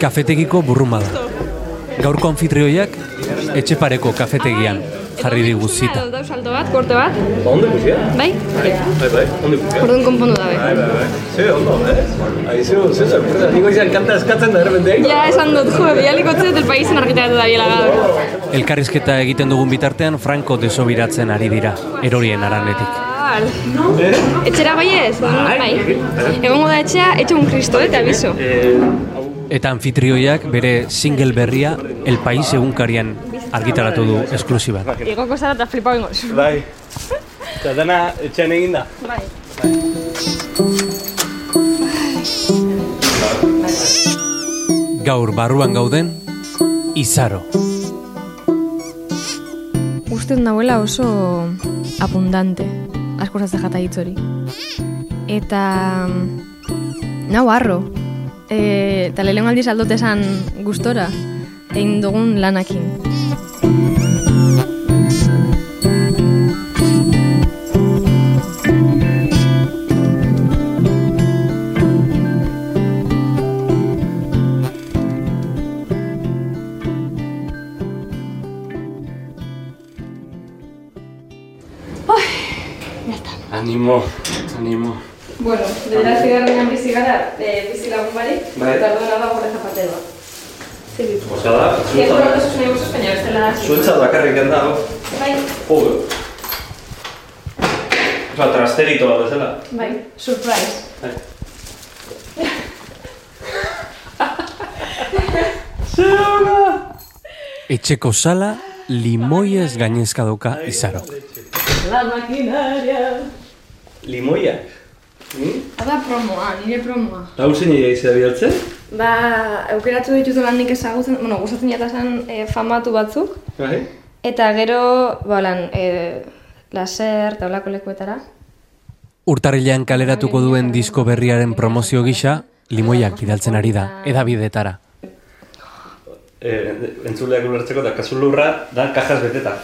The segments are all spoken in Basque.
Kafetegiko burruma da. Gaurko anfitrioiak etxe pareko kafetegian jarri digu zita. Dau salto bat, korte bat. Ba, ondo ikusia? Bai? Bai, bai, ondo ikusia. Orduan konpondu dabe. Bai, bai, bai. Ze, ondo, eh? Aizu, ze sorpresa, niko izan kanta eskatzen da errepente. Ja, esan dut, jo, bialiko txet el paisen argitaratu da biela gaur. Elkarrizketa egiten dugun bitartean Franco desobiratzen ari dira, erorien aranetik. Bal. Etxera bai ez? Bai. Egongo da etxea, etxe un kristo, eta abiso. Eta anfitrioiak bere single berria El País egunkarian argitaratu du esklusiban. Igoko zara eta flipau ingoz. Bai. Eta dana etxean egin da. Bai. Gaur barruan gauden, Izaro. Uste dut nahuela oso abundante, asko zazte jata hitz hori. Eta mm, nau harro, e, eta lehen aldiz aldot esan gustora, egin dugun lanakin. Animo, animo. Bueno, bederatzi garrenean bizi gara, e, bizi lagun barik, Bai. eta orduan da gure zapateroa. Osa da, zuetza, no se suena España, bestela da. zuetza bakarrik handa, hau. Bai, Joder. Osa, trasterito bat bezala. bai, surprise. Bai. Etxeko sala limoiez gainezka dauka Izaro. La maquinaria. Limoia. Hmm? Hada promoa, nire promoa. Hau zein egia izan bialtzen? Ba, aukeratu ditut lan nik ezagutzen, bueno, gustatzen jatazan e, famatu batzuk, Bai. eta gero, ba, lan, e, laser eta olako lekuetara. Urtarrilean kaleratuko duen disko berriaren promozio gisa, limoiak bidaltzen ari da, edabidetara. Eh, entzuleak ulertzeko eta kasulurra da kajas beteta.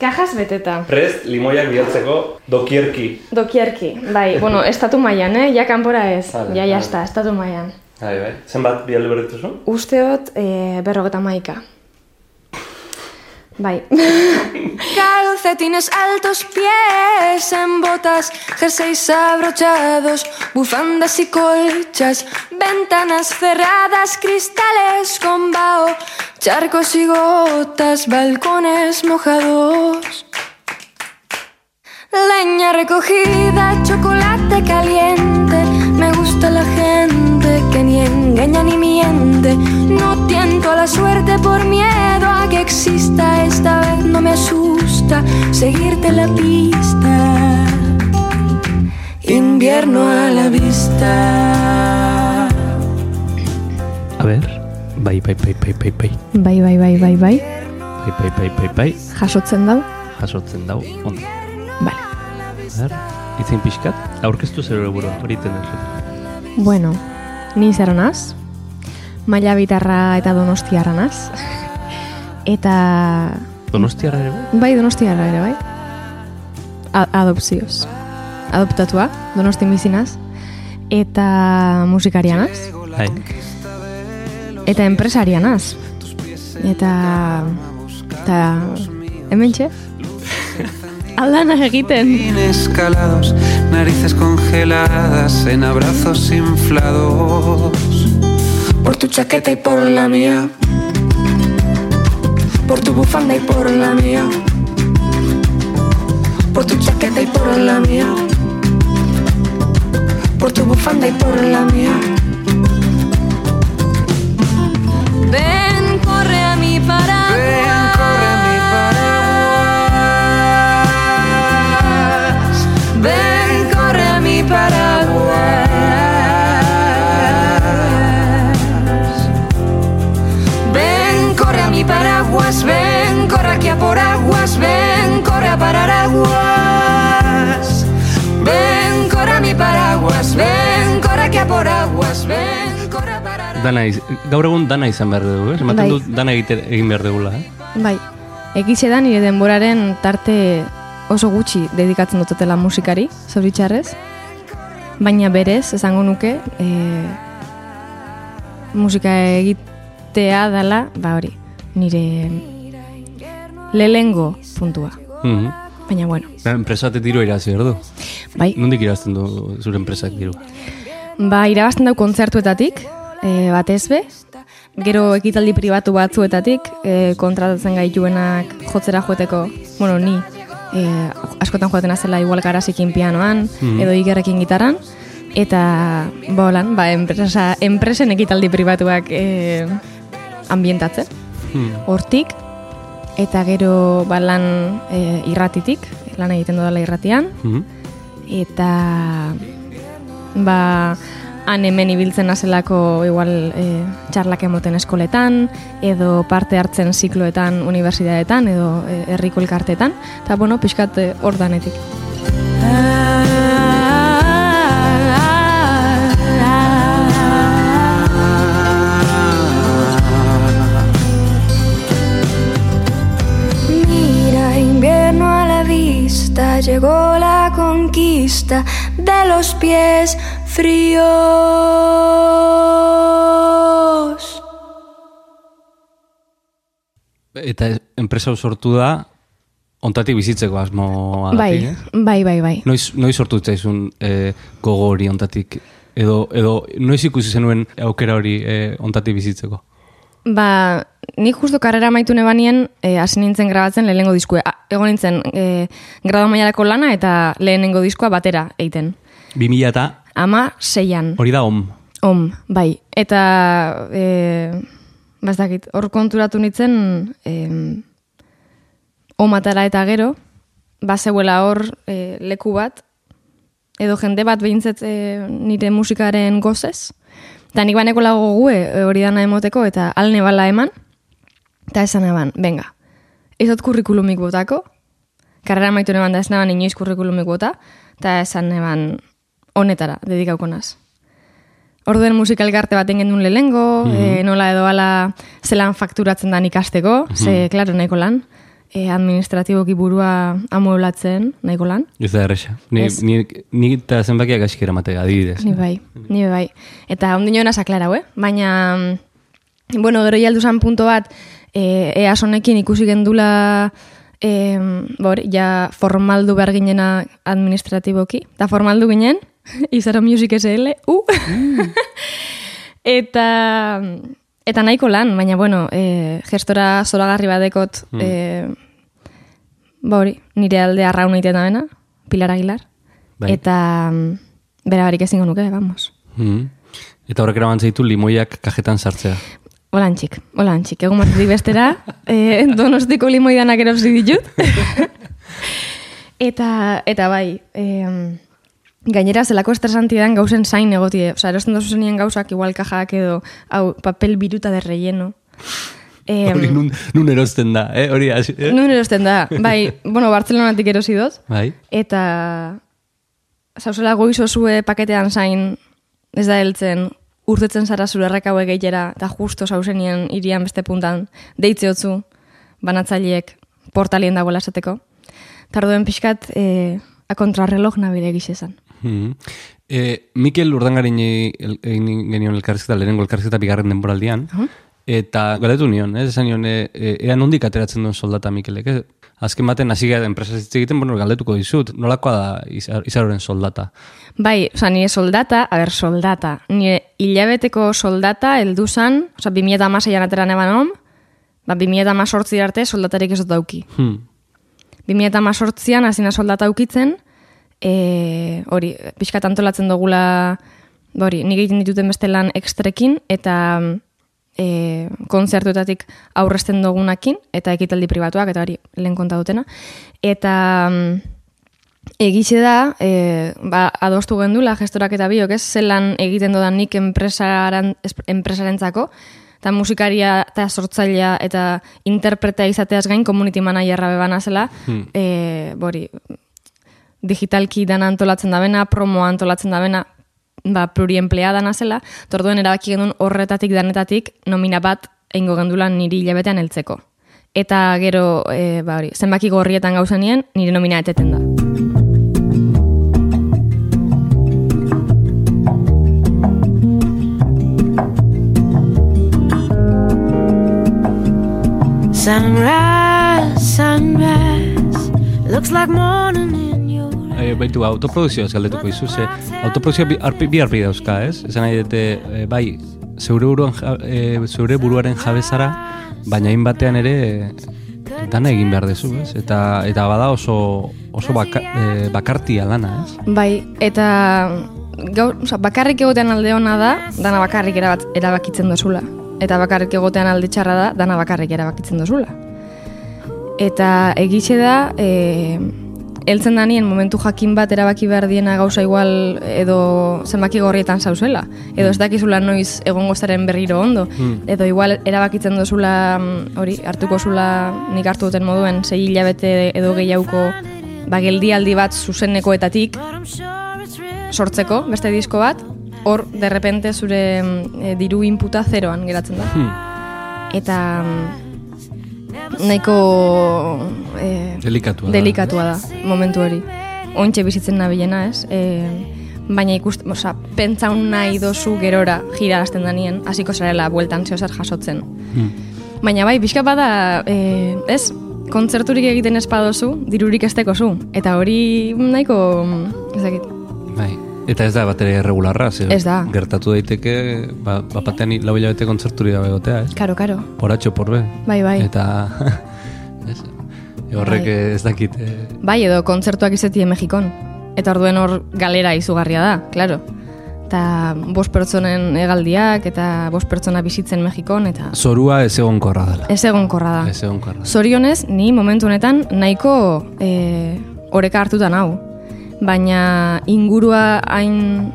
Kajas beteta. Prest, limoiak bialtzeko dokierki. Dokierki, bai, bueno, estatu mailan, eh? Ja kanpora ez, Vale, ja, vale. jazta, estatu mailan. Bai, bai. Zenbat bialde berretuzu? Usteot, e, berrogeta maika. Bai. Calcetines altos, pies en botas, jerseys abrochados, bufandas y colchas, ventanas cerradas, cristales con vaho, charcos y gotas, balcones mojados. Leña recogida, chocolate caliente. Me gusta la gente que ni engaña ni miente. No tiento a la suerte por miedo a que exista. Esta vez no me asusta seguirte la pista. Invierno a la vista. A ber, bai, bai, bai, bai, bai, bai, Bai, bai, bai, bai, bai. bai, bai, bai, bai, bai, Jasotzen dau. jasotzen dau, ondo. Vale. A ber, itzen pixkat, aurkeztu zer burua, hori tener. Bueno, ni zer naz, maila bitarra eta donostiarra naz. Eta, Donostiara ere bai? bai donostiarra ere, bai. A adopzioz. Adoptatua, donosti bizinaz. Eta musikarianaz. Bai. Eta empresarianaz. Eta... Eta... Hemen txe? Aldana egiten. Escalados, narices congeladas en abrazos inflados. Por tu chaqueta y por la mía. Por tu bufanda y por la mía. Por tu chaqueta y por la mía. Por tu bufanda y por la mía. Ven, corre a mi paraguas. A por aguas. Ven, corre a parar aguas. Ven, corre a mi paraguas. Ven, corre aquí a por aguas. Ven, corre a parar aguas. Dana iz, gaur egun dana izan behar dugu, eh? Ematen Bai. dut dana egite, egin behar dugula, eh? Bai, egize da nire denboraren tarte oso gutxi dedikatzen dutela musikari, zoritxarrez. baina berez, esango nuke, e, musika egitea dala, ba hori, nire lehengo puntua. Mhm. Baina bueno, Enpresate diru irazi, erdu? bai, Nondik irazten du zure enpresak diru? ba irabazten dau kontzertuetatik, e, batez be, gero ekitaldi pribatu batzuetatik, e, kontratatzen gaituenak jotzera joeteko, bueno, ni, e, askotan joaten azela igual garazikin pianoan, Mhm. edo ikerrekin gitaran, eta bolan, ba, enpresa, enpresen ekitaldi pribatuak e, ambientatzen, Hmm. hortik, eta gero ba, lan e, irratitik, lan egiten dudala irratian, Mhm. eta ba han hemen ibiltzen azelako igual e, txarlak emoten eskoletan edo parte hartzen zikloetan unibertsitateetan edo e, herriko elkarteetan eta bueno, pixkat e, hor danetik. Llegó la conquista de los pies fríos. Eta enpresa sortu da, ontatik bizitzeko asmoa Bai, eh? bai, bai, bai. Noiz, noiz sortu zaizun e, gogo hori ontatik? Edo, edo noiz ikusi zenuen aukera hori e, ontatik bizitzeko? Ba, nik justo karrera maitu nebanien, e, hasi nintzen grabatzen lehenengo diskua. A, egon nintzen e, grado mailarako lana eta lehenengo diskoa batera egiten. 2000 eta Ama seian. hori da om. Om, bai. Eta, e, bazdakit, hor konturatu nintzen, e, omatara eta gero, bazeuela hor e, leku bat, edo jende bat behintzet e, nire musikaren gozez, eta nik baneko lago gue e, hori dana emoteko, eta alne bala eman, eta esan eban, venga, ez dut kurrikulumik botako, karrera maitu neban da ez neban inoiz kurrikulumik bota, eta esan neban honetara, dedikauko naz. Orduen musikalgarte baten gendun lehengo, e, nola edo ala zelan fakturatzen da ikasteko, ze, klaro, nahiko lan, e, administratiboki burua amueblatzen, nahiko lan. Ez da erresa. Ni, Ez. ni, ni eta zenbakiak askera mate adibidez. Ni bai, ni bai. Eta ondino naz aklarau, eh? Baina, mm, bueno, gero jaldu zan punto bat, e, ea sonekin ikusi gendula, e, bor, ja formaldu behar ginena administratiboki. Eta formaldu ginen, Izaro Music SL, u! eta, eta nahiko lan, baina, bueno, e, gestora zoragarri badekot, e, ba hori, nire alde arraun egiten da bena, Pilar Aguilar. Bai. Eta mm, bera barik ezingo nuke, vamos. Mhm. Eta horrek eraman zaitu limoiak kajetan sartzea. Hola antxik, hola antxik. Egun martetik bestera, e, donostiko limoidanak erosi ditut. eta, eta bai, e, gainera zelako estresantidan gauzen zain egotie. Osa, erosten dozu zenien gauzak igual kajak edo, hau, papel biruta de relleno. E, Hori nun, nun erosten da, eh? Hori eh? Nun erosten da, bai, bueno, Bartzelonatik erosi dut. Bai. Eta zauzela goizo zue paketean zain ez da heltzen urtetzen zara zure errekaue gehiera eta justo zauzenien irian beste puntan deitze hotzu banatzaileek portalien dagoela esateko. Tarduen pixkat e, a kontrarreloj nabire gizezan. Mhm. E, Mikel Urdangarin egin genion elkarrizketa, lehenengo elkarrizketa bigarren denboraldian, eta galdetu nion, ez esan nion, e, ea nondik ateratzen duen soldata Mikelek, ez? Azken baten hasi gara enpresa hitz egiten, bueno, galdetuko dizut, nolakoa da izar, izaroren soldata? Bai, oza, nire soldata, a ber, soldata. Nire hilabeteko soldata, heldu zan, oza, 2000 amaseian atera neban hom, ba, 2000 amasortzi arte soldatarik ez dut dauki. Hmm. 2018an hasina soldata ukitzen, e, hori, pixkat antolatzen dugula, hori, nik egiten dituten beste lan ekstrekin, eta e, konzertuetatik aurresten dugunakin, eta ekitaldi pribatuak, eta hori, lehen konta dutena. Eta mm, egize da, e, ba, adostu gendula, gestorak eta biok, ez, zelan egiten dodan nik enpresaran, es- enpresarentzako, eta musikaria eta sortzailea eta interpreta izateaz gain community managerra bebana zela, Hmm. e, bori, digitalki dana antolatzen da bena, promoa antolatzen da bena, ba, pluriempleada nazela, torduen erabaki genuen horretatik danetatik nomina bat eingo gendulan niri hilabetean heltzeko. Eta gero, e, ba hori, zenbaki gorrietan gauzenien, nire nomina eteten da. Sunrise, sunrise, looks like morning E, baitu, autoprodukzioaz galdetuko izu, ze autoprodukzioa bi, arpi, bi arpi dauzka, ez? Esan nahi dute, e, bai, zeure, buruan, ja- e, zeure buruaren jabezara, baina hain batean ere e, dana egin behar dezu, ez? Eta, eta bada oso, oso baka, e, bakartia lana, ez? Bai, eta gaur, oza, bakarrik egotean alde ona da, dana bakarrik erabat, erabakitzen dozula. Eta bakarrik egotean alde txarra da, dana bakarrik erabakitzen dozula. Eta egixe da, e, heltzen danien momentu jakin bat erabaki behar diena gauza igual edo zenbaki gorrietan zauzela. Edo ez dakizula noiz egongo zaren berriro ondo. Edo igual erabakitzen dozula mm, hori hartuko zula nik hartu duten moduen sei hilabete edo gehiauko ba, geldialdi bat zuzenekoetatik sortzeko, beste disko bat, hor, derrepente zure e, diru inputa zeroan geratzen da. Hmm. Eta mm, nahiko e, Delikatua da. delikatua da, momentu hori. Ointxe bizitzen nabilena, ez? E, baina ikust, oza, pentsaun nahi dozu gerora jira hasten danien, hasiko zarela bueltan zehozer jasotzen. Hmm. Baina bai, pixka bada, e, ez, kontzerturik egiten espadozu, dirurik esteko zu. Eta hori nahiko, ez dakit, Bai. Eta ez da bat ere erregularra, ze Ez da. gertatu daiteke, ba, bapatean lau hilabete kontzerturi dabe egotea, ez? karo, karo. Horatxo porbe. Bai, bai. Eta, ez, horrek Bai. ez dakit, e, Bai, edo kontzertuak izetie Mexikon. Eta orduen hor galera izugarria da, claro. Eta bost pertsonen egaldiak, eta bost pertsona bizitzen Mexikon, eta zorua ez egonkorra dela. ez egonkorra da. Ez egonkorra. Zorionez, ni momentu honetan nahiko e, oreka hartutan hau. Baina ingurua hain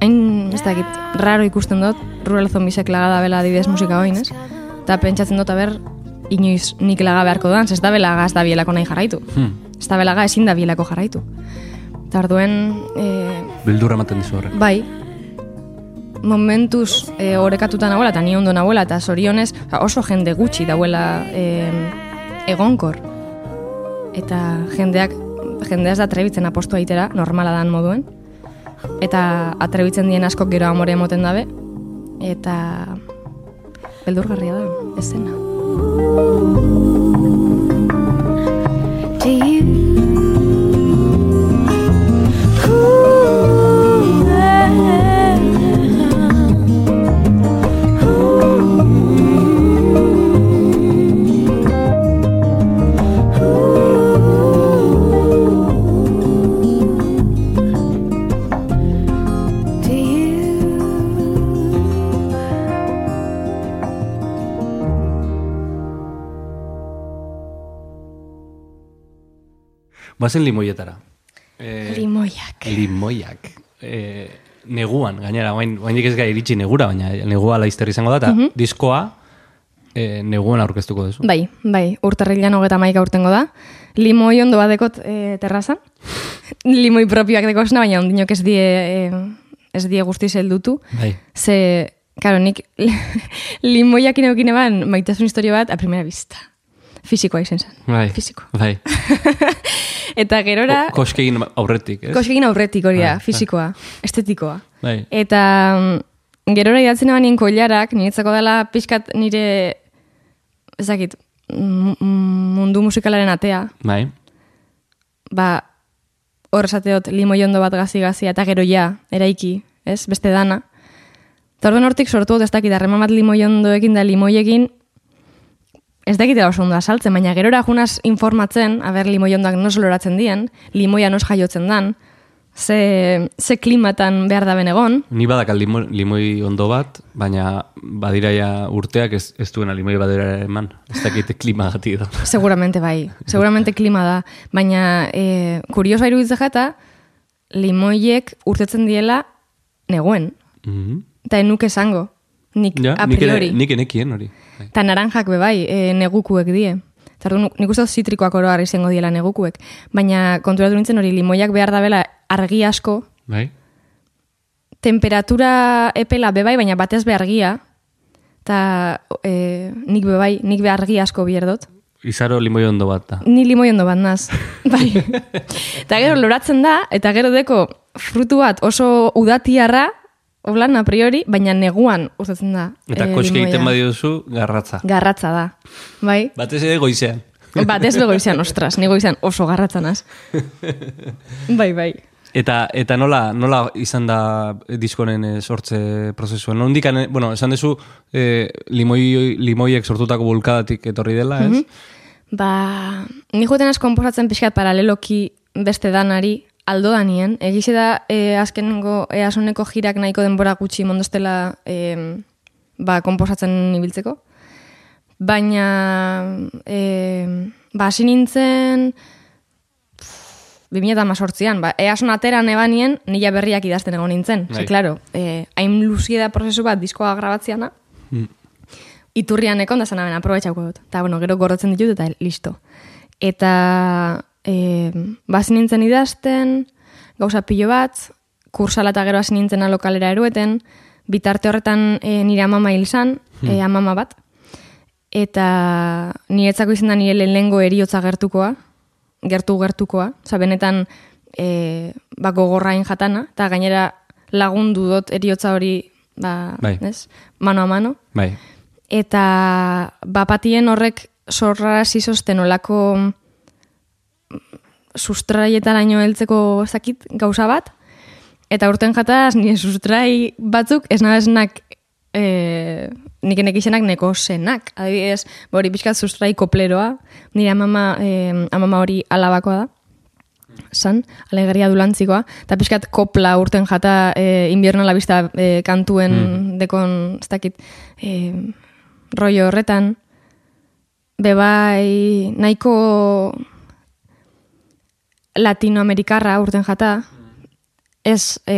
hain, ez dakit, raro ikusten dut, Rural Zombiesek laga da bela adibidez musika hoin, ez? Eta pentsatzen dut, aber, inoiz nik laga beharko dan, ez da belaga ez da bielako nahi jarraitu. Hmm. Ez da belaga ezin da bielako jarraitu. Eta orduen, e, Bildurra ematen dizu horrek. Bai, momentuz e, orekatuta nagoela, eta ni ondo nagoela, eta zorionez oso jende gutxi dauela e, egonkor. Eta jendeak, jendea ez da atrebitzen apostu aitera, normala dan moduen. Eta atrebitzen dien askok gero amore emoten dabe. Eta beldurgarria da, ez Bazen limoietara. E, Limoiak. limoiak. E, neguan, gainera, oain, oainik ez gai iritsi negura, baina negua laizter izango da, eta diskoa e, neguan aurkeztuko duzu. Bai, bai, urtarrilan hogeta maika urtengo da. Limoi ondo badekot e, terrazan. Limoi propioak dekosna, baina ondinok ez die, e, ez die guztiz heldutu. Bai. Ze, karo, nik limoiak ineukin eban maitasun historio bat a primera vista. Fizikoa izen zen. Bai. Fiziko. Bai. Eta gerora, Ko- Koskegin aurretik, ez? koskekin aurretik hori da, Bai, fizikoa, estetikoa. Bai. Eta mm, gerora idatzen eban nien koilarak, niretzako dela pixkat nire, ezakit, m- m- mundu musikalaren atea, Bai. ba, hor esateot limoiondo bat gazi-gazi eta gero ja, eraiki, ez, beste dana. Eta orduan hortik sortu dut ez dakit, harreman bat limoiondoekin da limoiekin, ez dakitela oso ondo asaltzen, baina gerora junaz informatzen, aber limoiondoak nos loratzen dien, limoia nos jaiotzen dan, ze, ze klimatan behar da egon, Ni badakal limo, limoi ondo bat, baina badiraia urteak ez, ez duena limoi badira eman. Ez dakite klima gati da. Seguramente bai, seguramente klima da, baina e, kuriosa iruditzen jata, limoiek urtetzen diela neguen, Mhm. eta enuk esango, nik Ja, a nik priori. Nik enekien hori. Bai. Eta naranjak be bai, e, negukuek die. Eta orduan, nik uste zitrikoak oroar izango diela negukuek. Baina konturatu nintzen hori limoiak behar da bela argi asko, Bai? temperatura epela bebai, baina batez behargia, eta e, nik bebai, nik behargi asko bierdot. Izaro limoi ondo bat da. Ni limoi ondo bat naz. bai. Eta gero loratzen da, eta gero deko frutu bat oso udatiarra, Oblan a priori, baina neguan usatzen da. Eta eh, koske egiten badiozu, garratza. Garratza da, bai? Batez ere goizean. Bat ez begoizean, ostras, ni goizean oso garratzanaz. bai, bai. Eta eta nola nola izan da diskoren eh, sortze prozesua? Nondik ane- bueno, esan dezu eh, limoi limoiek sortutako bulkadatik etorri dela, ez? Ba, ni joten az komposatzen pixkat paraleloki beste danari, aldo danien. Egize da, e, azkenengo easoneko jirak nahiko denbora gutxi mondostela e, ba, komposatzen ibiltzeko. Baina, e, ba, hasi nintzen, 2018an, ba, eason ateran ebanien, nila berriak idazten egon nintzen. Bai. Ze, claro, eh, hain luzie da prozesu bat diskoa grabatziana, iturrian ekon da zanaben, aprobetxauko dut. Eta, bueno, gero gorrotzen ditut eta listo. Eta, e, bazi nintzen idazten, gauza pilo bat, kursala eta gero hasi nintzen lokalera erueten, bitarte horretan e, nire amama hil zan, e, amama bat, eta niretzako izan da nire lehenengo eriotza gertukoa, gertu gertukoa, oza, benetan e, ba, gogorrain jatana, eta gainera lagundu dut eriotza hori, ba, Bai. ez? mano a mano, Bai. eta bapatien horrek zorra zizosten olako sustraietaraino heltzeko zakit gauza bat, eta urten jataz nire sustrai batzuk ez nabeznak e, nik enekizenak neko zenak. Adibidez, hori pixkat sustrai kopleroa, nire amama, e, amama hori alabakoa da, san, alegria dulantzikoa, eta pixkat kopla urten jata e, invierno a la vista e, kantuen dekon, ez dakit, e, rollo horretan, bebai nahiko latinoamerikarra urten jata, ez e,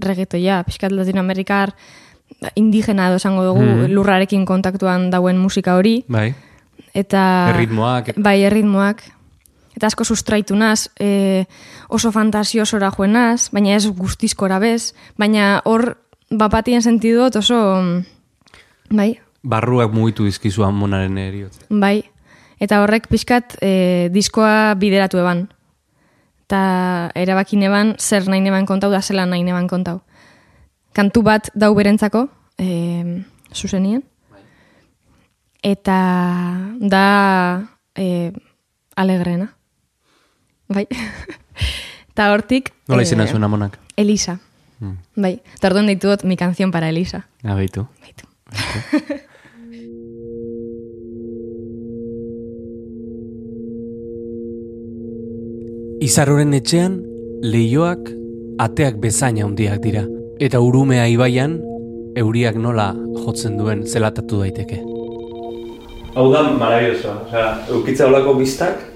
reggaetoia, pixkat latinoamerikar indigena edo esango dugu Mhm. lurrarekin kontaktuan dauen musika hori, Bai. eta Erritmoak. bai erritmoak eta asko sustraitu naz e, oso fantasiosora joen naz baina ez guztizkora bez baina hor bapatien sentidot oso mm, bai Barruak mugitu dizkizu amonaren eriotza. bai eta horrek pixkat e, diskoa bideratu eban eta erabaki neban zer nahi neban kontau da zela nahi neban kontau kantu bat dau berentzako e, zuzenien eta da e, alegrena. Bai. Eta hortik... Nola izena zuen amonak? Elisa. Mm. Bai. Eta orduan deitu mi canción para Elisa. Ah, baitu. Baitu. Izaroren etxean, leioak ateak bezaina handiak dira. Eta urumea ibaian, euriak nola jotzen duen zelatatu daiteke. Hau da, maravilloso. O sea, eukitza olako biztak,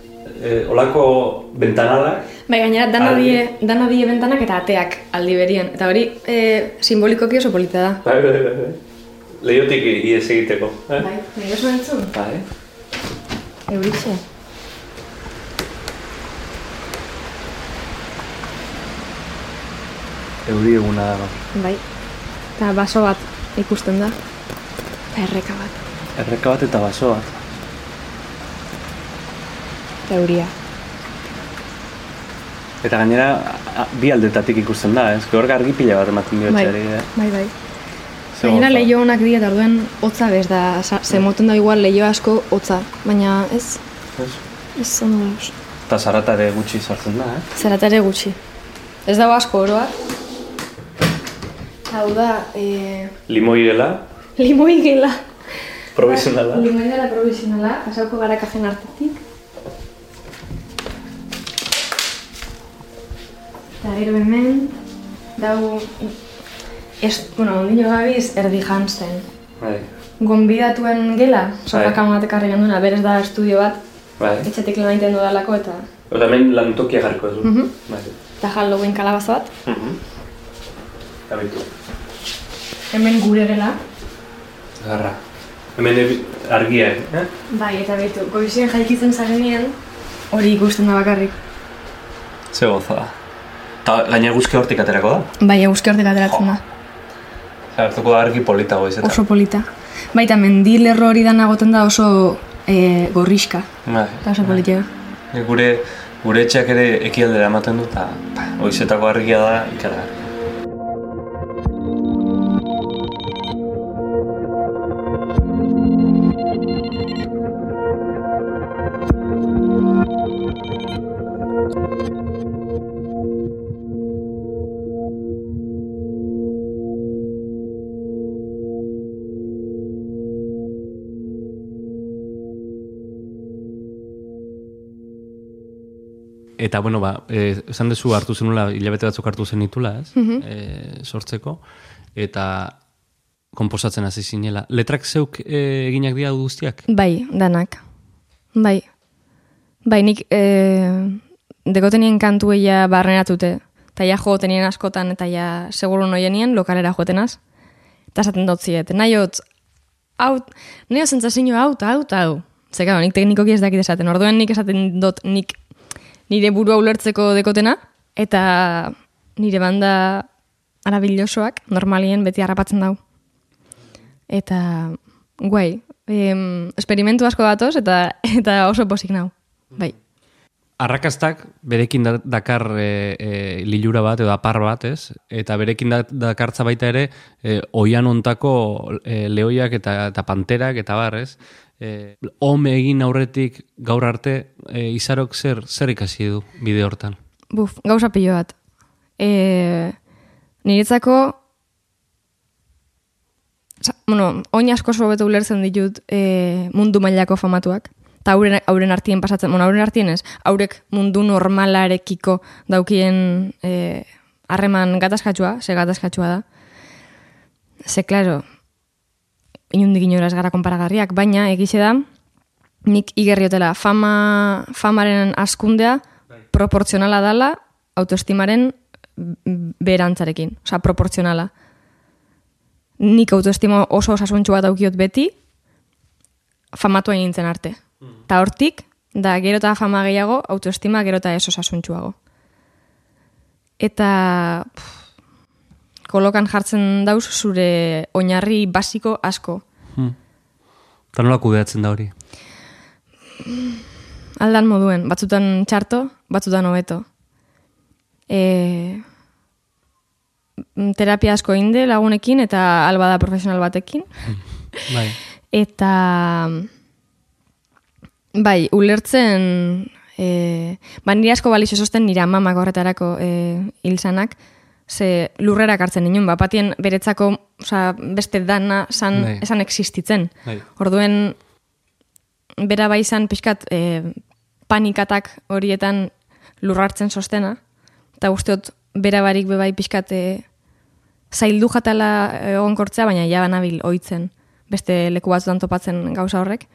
eh, olako bentanalak, Bai, gainera, dana die, dana die bentanak eta ateak aldi berien. Eta hori, e, simbolikoki oso polita da. bai, bai, bai, bai. Leiotik ies egiteko. Eh? Bai, nahi oso entzun? Bai. Eurixe. Euri eguna dago. Bai. Eta baso bat ikusten da. Eta erreka bat. Erreka bat eta baso bat. Eta euria. Eta gainera, a- bi aldetatik ikusten da, ez? Gaur argi pila bat ematen dio Bai, eh? bai, bai. Gainera leio honak dira, eta orduan hotza bez da, sa- ze moten da igual leio asko hotza, baina ez, Ez? ez ondo dauz. Eta zarata ere gutxi sartzen da, eh? Zeratare gutxi. Ez dago asko oroa. Hau da, e, Limoi dela, limoi gela. provisionala. Limoi gela provisionala, pasauko gara kajen artetik. Eta gero hemen, dau, ez, bueno, ondino gabiz, erdi jantzen. Bai, Gonbidatuen gela, Bai. amatek karri genduna, berez da estudio bat, bai. etxetik lan egiten dudalako eta Eta hemen lantokia jarriko ez du. Mhm. Bai. eta Halloween kalabaza bat. Mhm. Eta bitu. Hemen gure gela. Garra. Hemen argia, eh? Bai, eta behitu, goizien jaikitzen zarenean, hori ikusten da bakarrik. Ze gozo da. Eta gaina guzki hortik aterako da. Bai, eguzki hortik ateratzen da. Hartuko da argi polita goizetan. Oso polita. Baita, mendi lerro hori dana goten da oso e, gorriska. Bai. Eta oso polita. Gure, gure etxeak ere ekialdera ematen du, eta ba, goizetako argia da ikaragarria. Eta, bueno, ba, e, esan dezu hartu zenula, hilabete batzuk hartu zenitula, ez? e, sortzeko. Eta komposatzen hasi zinela. Letrak zeuk e, eginak dira guztiak? Bai, danak. Bai. Bai, nik e, dekotenien kantu eia barrenatute. Eta ja jogotenien askotan, eta ja seguru noienien lokalera jotenaz. Eta esaten dut ziet. Nahi hot, hau, nahi hot zentzazio hau, hau, hau. Zeka, nik teknikoki ez dakit esaten. Orduen nik esaten dut nik nire burua ulertzeko dekotena, eta nire banda arabilosoak normalien beti harrapatzen dau. Eta guai, em, esperimentu asko datoz eta eta oso posik nau. Bai. Arrakastak berekin da- dakar e, e, lilura bat edo apar bat, ez? Eta berekin da, dakartza baita ere e, oian ontako e, lehoiak eta, eta panterak eta bar, ez? E, home egin aurretik gaur arte e, izarok zer, zer ikasi du bide hortan? Buf, gauza pilo bat. E, niretzako, sa, bueno, oin asko sobetu ulertzen ditut e, mundu mailako famatuak. Eta auren, auren artien pasatzen, bueno, auren artien ez, aurek mundu normalarekiko daukien e, harreman gatazkatsua, ze gatazkatsua da. Ze, klaro, inundik inora ez gara konparagarriak, baina egize da, nik igerriotela fama, famaren askundea proportzionala dala autoestimaren berantzarekin. Osa, proportzionala. Nik autoestima oso osasuntxu bat daukiot beti, famatu hain nintzen arte. Eta hortik, da gero eta fama gehiago, autoestima gero eta ez osasuntxuago. Eta pff, kolokan jartzen dauz zure oinarri basiko asko. Eta nola kudeatzen da hori? Aldan moduen, batzutan txarto, batzutan hobeto. E, mm, terapia asko inde lagunekin eta alba da profesional batekin. Bai. Eta bai, ulertzen e, ba, nire asko balizo sosten nire amamak horretarako e, hilzanak, ze lurrera hartzen ninen, ba, patien beretzako oza, beste dana san, Bai. esan existitzen. Bai. Orduen, bera bai izan pixkat e, panikatak horietan lurrartzen sostena, eta usteot bera barik be bai pixkat e, zaildu jatala egonkortzea, baina ja banabil oitzen beste leku batzutan topatzen gauza horrek.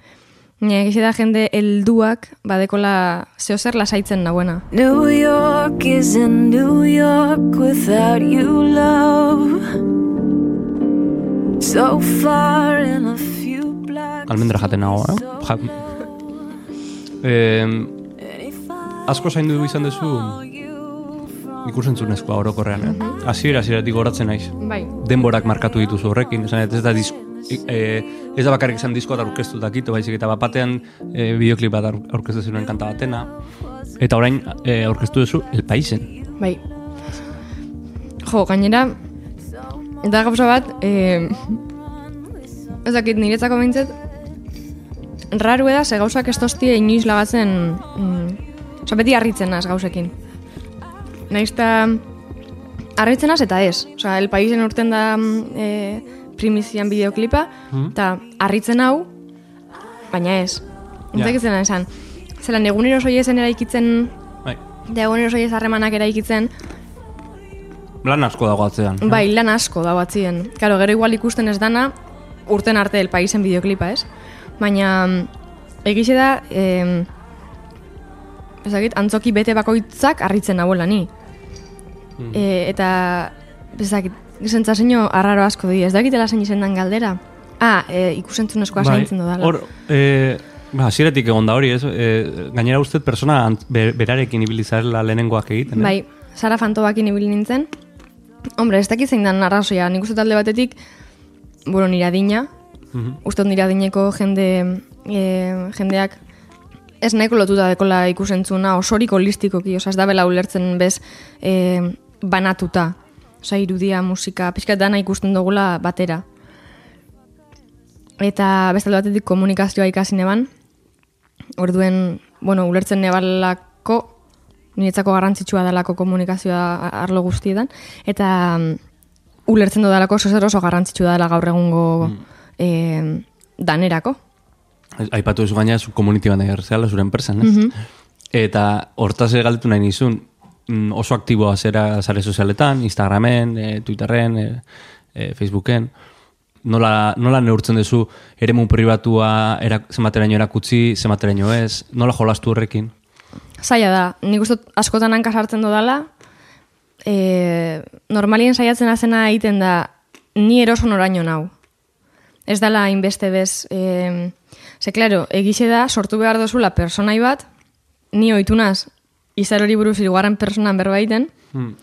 Baina egize da jende helduak badekola zeo zer lasaitzen nagoena. New York isn't New York without you, love. So far in a few blocks. Almendra jaten nago, eh? Ja, eh, asko zaindu izan duzu ikusentzunezkoa orokorrean, eh? Hasiera hasieratik goratzen naiz. Bai. denborak markatu dituzu horrekin, esan ez da disk, e, ez da bakarrik izan diskoa aurkeztu dakito, baizik eta bapatean e, bideoklip bat aurkeztu zuen kanta batena, eta orain e, aurkeztu duzu El Paisen. Bai. Jo, gainera, eta gauza bat, e, ez dakit niretzako behintzet, raru da, ze gauzak ez tostie inoiz lagatzen, mm, beti harritzen naz gauzekin. Naiz eta harritzen naz eta ez. Oza, El Paisen urten da e, primizian bideoklipa, eta harritzen hau, baina ez. Ja. Entzak izan esan. Zelan egunero soiezen eraikitzen, Bai. da egunero soiez harremanak eraikitzen, Lan asko dago atzean. Bai, lan asko dago atzien. Karo, gero igual ikusten ez dana, urten arte el paisen bideoklipa, ez? Baina, mm, egize da, em, ezagit, antzoki bete bakoitzak harritzen nagoela ni. E, eta, ezagit, zentzazio arraro asko di, ez dakitela zein izendan galdera. Ah, e, ikusentzunezkoa Bai. zaintzen dudala. Hor, e, ba, hasieratik egon da hori, ez? E, gainera uste persona berarekin ibili zarela lehenengoak egiten. eh? Bai, Sara Fantobakin ibili nintzen. Hombre, ez dakit zein dan arrazoia. Nik uste talde batetik, bueno, nire adina, Mhm. uste dut nire adineko jende, e, jendeak ez nahiko lotuta dekola ikusentzuna osorik holistikoki, oza, ez da bela ulertzen bez e, banatuta. Osa, irudia, musika, pixkat dana ikusten dugula batera. Eta beste batetik komunikazioa ikasi neban, orduen, bueno, ulertzen nebalako, niretzako garrantzitsua dalako komunikazioa arlo guztietan, eta mm, ulertzen dudalako oso zer oso garrantzitsua dela gaur egungo eh, danerako. Aipatu ez gaina zu community manager zela zure enpresan, ez? Eta hortaz galdetu nahi nizun, mm, oso aktiboa zera sare sozialetan, Instagramen, e, Twitterren, e, e, Facebooken, nola, nola neurtzen duzu eremu pribatua erak, zemateraino erakutzi, zemateraino ez, nola jolastu horrekin? Zaila da, nik uste askotan hanka sartzen dudala, e, normalien saiatzen azena egiten da, ni eroso noraino nau. Ez dala hainbeste bez, e, ze, klaro, egixe da, sortu behar dozula personai bat, ni oitunaz, izar hori buruz irugarren personan berbaiten, Hmm.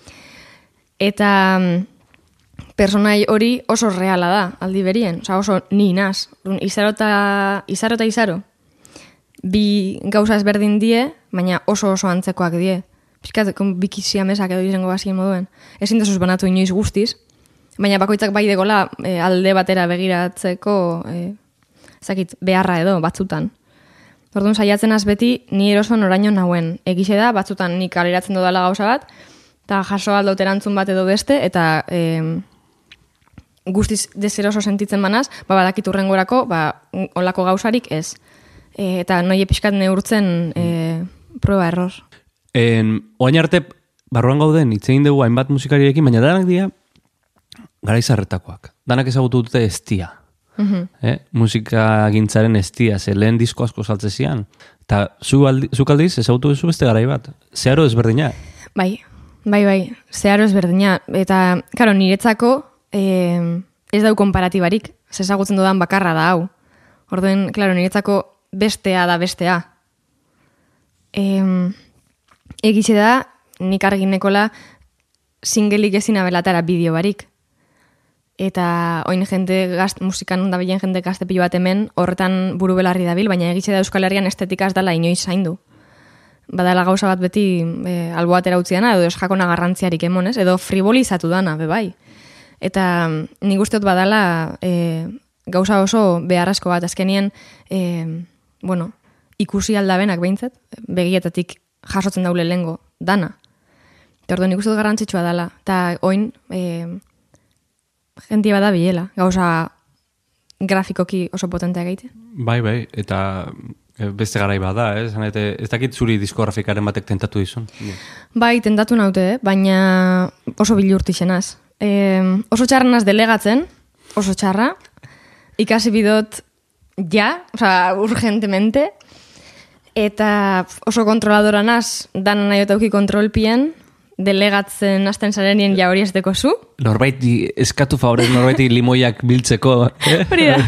eta mm, personai hori oso reala da, aldi berien, Osa, oso ni naz. Izaro eta izaro, eta izaro. Bi gauza ezberdin die, baina oso oso antzekoak die. Piskat, bikizia mesak edo izango bazien moduen. Ezin desuz banatu inoiz guztiz, baina bakoitzak bai degola e, alde batera begiratzeko e, zakit, beharra edo batzutan. Orduan saiatzen az beti ni eroso noraino nauen. Egixe da, batzutan nik kaleratzen dudala gauza bat, eta jaso aldot erantzun bat edo beste, eta e, guztiz dezeroso sentitzen manaz, ba, badakit urrengorako, ba, olako gauzarik ez. E, eta noie pixkat neurtzen e, proba error. En, oain arte, barruan gauden, hitz egin dugu hainbat musikariekin, baina danak dira, garaizarretakoak. Danak ezagutu dute estia. Mhm. Eh? Musika gintzaren estia, ze lehen disko asko saltze zian. Eta zu aldi, zuk aldiz ezagutu duzu beste garai bat. Zeharo ezberdina. Bai, bai, bai, zeharo ezberdina. Eta, karo, niretzako eh, ez dau konparatibarik, zezagutzen dudan bakarra da hau. Orduen, klaro, niretzako bestea da bestea. Eh, egize da, nik arginekola singelik ezin abelatara bideo barik. Eta oin jende gazt, musikan da bilen jende gazte pilo bat hemen, horretan buru belarri dabil, baina egitxe da Euskal Herrian estetika ez dala inoiz zaindu. Badala gauza bat beti e, albo atera utzi dana, edo eskakona garrantziarik emonez, edo frivolizatu dana, be bai. Eta mm, nik uste dut badala e, gauza oso beharrezko bat, azkenien, e, bueno, ikusi aldabenak behintzat, begietatik jasotzen daule lengo, dana. Eta orduan nik uste dut garrantzitsua dala. Eta oin, e, jentia bada bilela, gauza grafikoki oso potentea gaite. Bai, bai, eta eh, beste garai bada, eh? Zan, ez dakit zuri diskografikaren batek tentatu dizun. Bai, tentatu naute, eh? baina oso bilurti zenaz. E, oso txarranaz delegatzen, oso txarra, ikasi bidot ja, oza, urgentemente, eta oso kontroladora naz, dan nahi otauki kontrolpien, delegatzen hasten zarenien ja hori ez deko zu. Norbaiti, eskatu favorez norbaiti limoiak biltzeko. Hori da,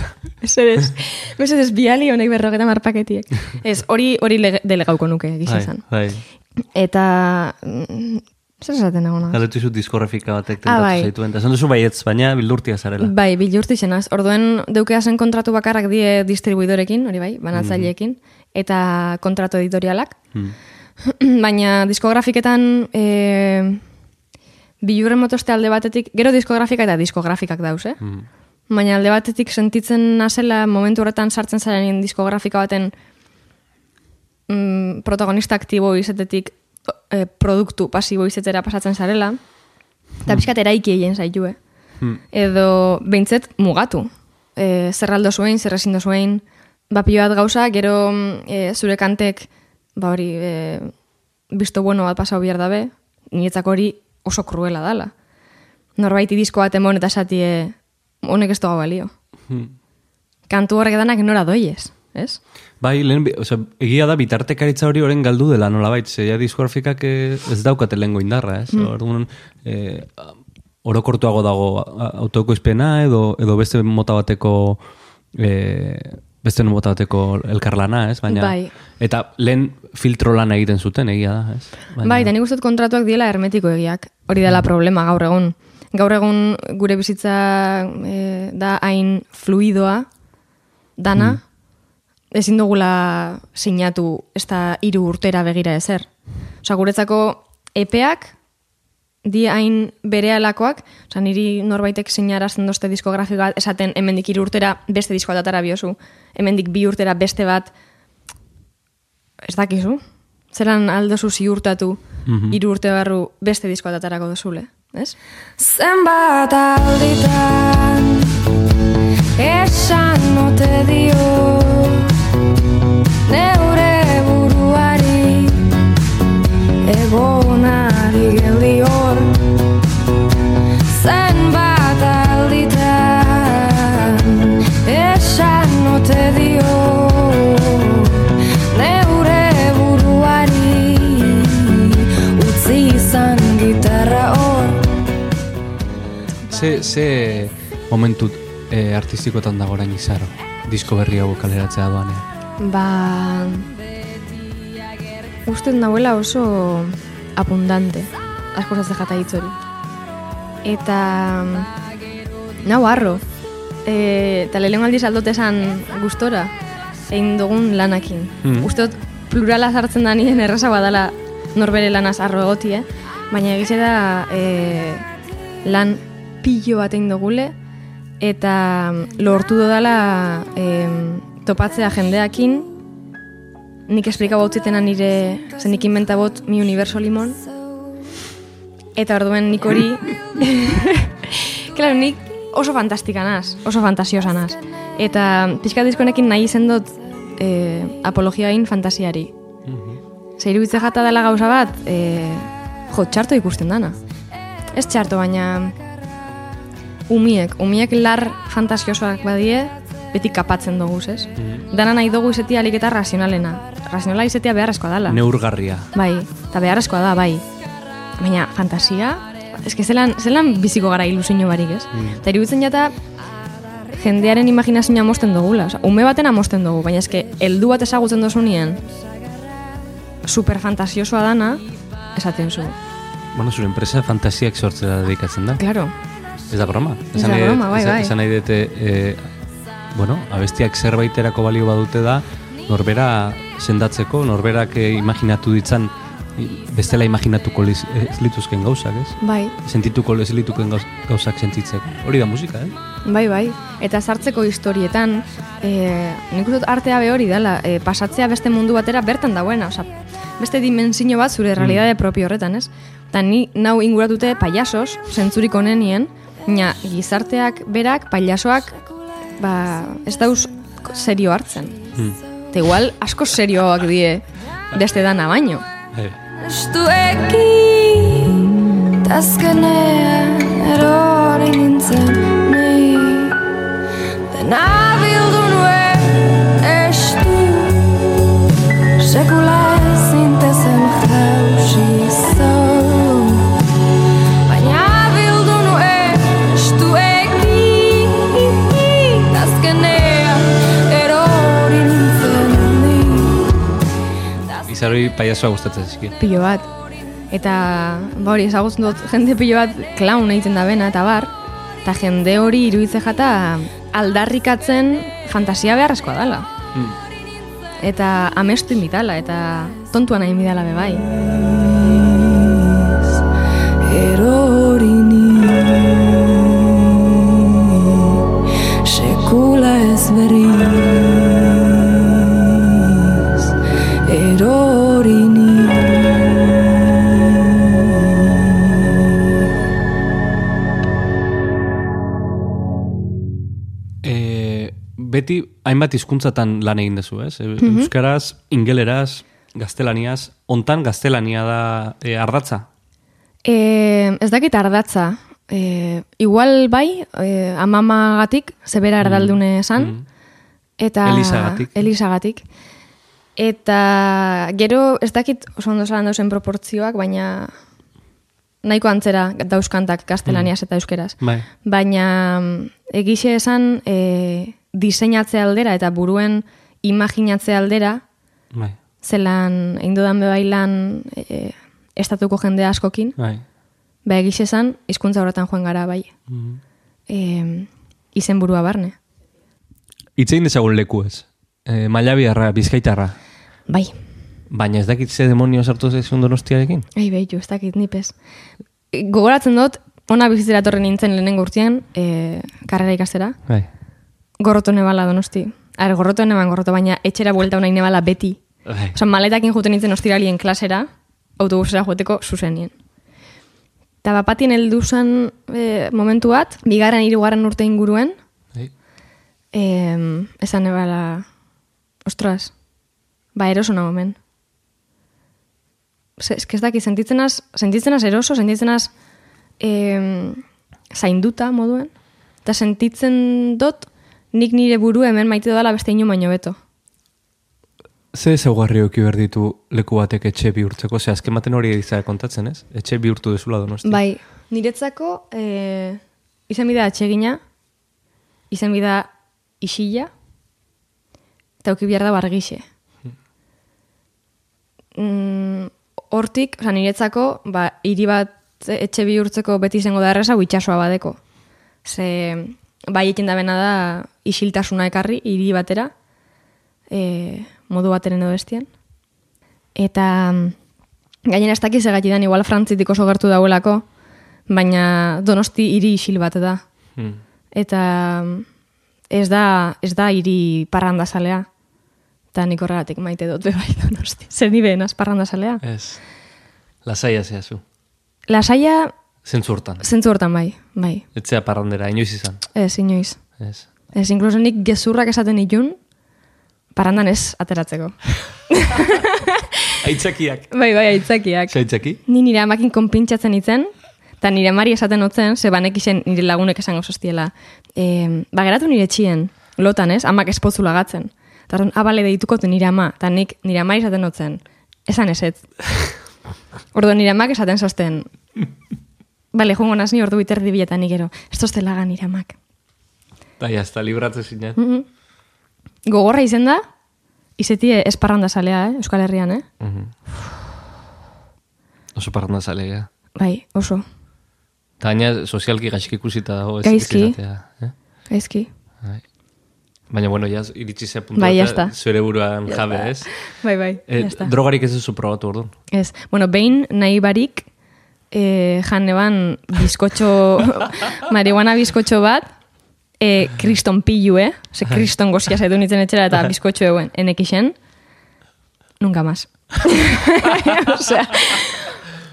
ez ez. Biali honek berrogeta marpaketiek. Ez, hori hori delegauko nuke, Bai, esan. bai. Eta... mm, Zer esaten nago Galdetu izu diskografika batek Ah, tentatu bai. zaituen. Eta esan duzu baietz, baina bildurtia zarela. Bai, bilurti zenaz. Orduen deukea zen kontratu bakarrak die distribuidorekin, hori bai, banatzaileekin, eta kontratu editorialak. Hmm. Baina diskografiketan e, bilurren motoste alde batetik, gero diskografika eta diskografikak dauz, eh? Hmm. Baina alde batetik sentitzen nazela momentu horretan sartzen zaren diskografika baten mm, protagonista aktibo izatetik e, produktu pasibo izetera pasatzen zarela, eta pixkat eraiki egin zaitu, eh? Hmm. edo behintzet mugatu. E, zerraldo zuen, zerrezindo zuen, bapio bat gauza, gero mm, e, zure kantek, ba hori, e, bisto bueno bat pasau behar dabe, niretzako hori oso kruela dala. Norbaiti disko bat emon eta esatie, honek ez doa balio. Hmm. Kantu horrek danak nora doiez, ez? Bai, lehen, osea, egia da bitartekaritza hori oren galdu dela nolabait, ze ja diskografikak eh, ez daukate lehengo indarra, ez? Mm. Orduan, eh, orokortuago dago a- autoekoizpena edo, edo beste mota bateko eh, beste mota bateko elkarlana, ez? Baina, Bai. Eta lehen filtro lana egiten zuten, egia da, ez? Bai, da nik uste kontratuak diela hermetiko egiak. Hori dela problema gaur egun. Gaur egun gure bizitza e, da hain fluidoa, dana, ezin dugula sinatu ez da hiru urtera begira ezer. Osa, guretzako epeak di hain bere alakoak, osa, niri norbaitek sinarazten dozte diskografiko bat, esaten hemendik hiru urtera beste disko bat atara biozu, hemendik bi urtera beste bat, ez dakizu, zelan aldozu ziurtatu hiru urte barru beste disko bat atarako dozule, ez? Zenbat alditan Esan note dio Neure buruari ze, ze momentu e, artistikotan dago orain izaro? Disko berri hau kaleratzea doanean. Ba... Uste nahuela oso abundante, asko jata hitz hori. Eta... Nau harro. E, eta lehenko aldiz aldot esan gustora, egin dugun lanakin. Mm. Uste dut plurala sartzen da nien erraza badala norbere lanaz arro egoti, eh? Baina egize da e, lan pillo bat egin dugule, eta lortu dodala e, topatzea jendeakin, nik esplika bautzitena nire, zen nik inventa bot mi universo limon, eta orduen nik hori, claro, nik oso fantastika naz, oso fantasiosa naz. Eta pixka diskonekin nahi izen dut e, apologia egin fantasiari. Zeiru hitze jata dela gauza bat, e, jo, txarto ikusten dana. Ez txarto, baina umiek, umiek lar fantasiosoak badie, beti kapatzen dugu, ez? Dana nahi dugu izetia alik eta razionalena. Razionala izetia beharrezkoa dala. Neurgarria. Bai, eta beharrezkoa da, bai. Baina, fantasia, eske zelan, zelan biziko gara ilusio barik, ez? Eta iruditzen jata, jendearen imaginazioa mosten dugula. Osa, ume baten amosten dugu, baina eske, heldu bat ezagutzen dozu nien, super fantasiosoa dana, esaten zu. Bueno, zure enpresa fantasiak sortzea dedikatzen da. Claro, Ez da broma. Ez da broma, bai, bai. Esan nahi dute, e, bueno, abestiak zerbaiterako balio badute da, norbera sendatzeko, norberak e, imaginatu ditzan, bestela imaginatuko liz, ez lituzken gauzak, ez? bai, Sentituko ez lituken gauz, gauzak sentitzeko. Hori da musika, eh? bai, bai. Eta sartzeko historietan, e, nik uste dut artea be hori dela, e, pasatzea beste mundu batera bertan dagoena, osea, beste dimensio bat zure realidade propio horretan, ez? Eta ni nau inguratute paiasos, zentzurik onenien, Baina gizarteak berak, pailasoak, ba, ez dauz serio hartzen. Hmm. Eta igual asko serioak die beste dana baino. Bai. Estuekin Tazkenean erori nintzen ni Dena bildu nuen estu Sekula ezintezen jausi Izaroi paiasoa gustatzen zizki. pilo bat. Eta, ba hori, ezagutzen dut jende pilo bat klaun egiten da bena, eta bar, eta jende hori iruditze jata aldarrikatzen fantasia beharrezkoa dela. Hmm. Eta amestu inbitala, eta tontuan nahi bidala be bai. erori ni sekula ez berriz hainbat hizkuntzatan lan egin duzu, ez? E, Mhm. Euskaraz, ingeleraz, gaztelaniaz, ontan gaztelania da e, ardatza. E, ez dakit ardatza. E, igual bai, e, amamagatik, zebera erdaldune esan. Eta, Elizagatik. Elizagatik. Eta gero ez dakit oso ondo zalan dauzen proportzioak, baina nahiko antzera dauzkantak gaztelaniaz eta euskeraz. Bai. Baina mm, egixe esan e, diseinatze aldera eta buruen imaginatze aldera, Bai. zelan egin dudan bebailan e, estatuko jende askokin, Bai. ba egixe esan hizkuntza horretan joan gara bai. Mhm. E, izen burua barne. Itzein dezagun leku ez. E, Mailabiarra, bizkaitarra. Bai, Baina ez dakit ze demonio sartu zaizun donostiarekin. Ei, behitu, ez dakit nipez. E, Gogoratzen dut, ona bizitzera torre nintzen lehenengo urtean, e, karrera ikastera, Bai. Gorroto nebala donosti. Ar, gorroto neban gorroto, baina etxera buelta nahi nebala beti. Bai. Osa, maletakin juten nintzen ostiralien klasera, autobusera joeteko zuzenien. Eta bapatien heldu zen e, momentu bat, bigarren hirugarren urte inguruen, Bai. e, esan nebala, ostras, ba eroso nago hemen. Ze, eske ez daki, sentitzenaz, sentitzenaz eroso, sentitzenaz e, zainduta moduen, eta sentitzen dut nik nire buru hemen maite dela beste ino baino beto. Ze ezaugarri euki behar ditu leku batek etxe bihurtzeko? Ze azken baten hori izan kontatzen, ez? Etxe bihurtu dezula donosti. Bai, niretzako e, izen bida atsegina, izen bida isila, eta auki behar da bargixe. Mm, hortik, oza, niretzako, ba, hiri bat etxe bihurtzeko beti izango da erresa, itxasoa badeko. Ze, bai ekin da bena da, isiltasuna ekarri, hiri batera, e, modu bateren edo bestien. Eta, gainera ez dakiz egatidan, igual frantzitik oso gertu dauelako, baina donosti hiri isil bat da. Hmm. Eta ez da, ez da hiri parrandazalea. Eta nik horregatik maite dut bebai donosti. Zer ni behenaz parrandazalea. Ez. Lasaia zea zu. Lasaia Zentzu hortan. zentzu hortan bai, bai. Etzea parrandera, inoiz izan. Ez, inoiz. Ez. Ez, inkluso nik gezurrak esaten itun, parandan ez ateratzeko. Aitzakiak. bai, bai, aitzakiak. Zaitzaki? Ni nire amakin konpintxatzen itzen, eta nire mari esaten otzen, ze banek izen nire lagunek esango sostiela. E, ba, geratu nire txien, lotan ez, amak espozula gatzen. Eta orduan, abale deituko du nire ama, eta nik nire amari esaten otzen, esan ezetz. Orduan nire amak esaten sosten, bale, joango naz ni ordu biterdi biletan nik gero, ez tozte laga nire amak. Bai, hasta libratu zinen. Mhm. Gogorra izen da, izetie esparranda salea, eh? Euskal Herrian, eh? Mhm. Oso parranda zalega. Bai, oso. Gaina sozialki gaizki ikusita dago. ez Gaizki. eh? Gaizki. Bai. Baina, bueno, ya iritsi ze puntu Bai, eta jazta. zure buruan jabe, ez? Bai, bai, Eh, drogarik ez duzu probatu orduan. Ez, bueno, behin nahi barik, eh, jan neban bizkotxo, marihuana bizkotxo bat, eh, kriston pilu, eh? Ze kriston gozia zaitu nintzen etxera eta bizkotxo eguen, enekixen, nunca más. osea,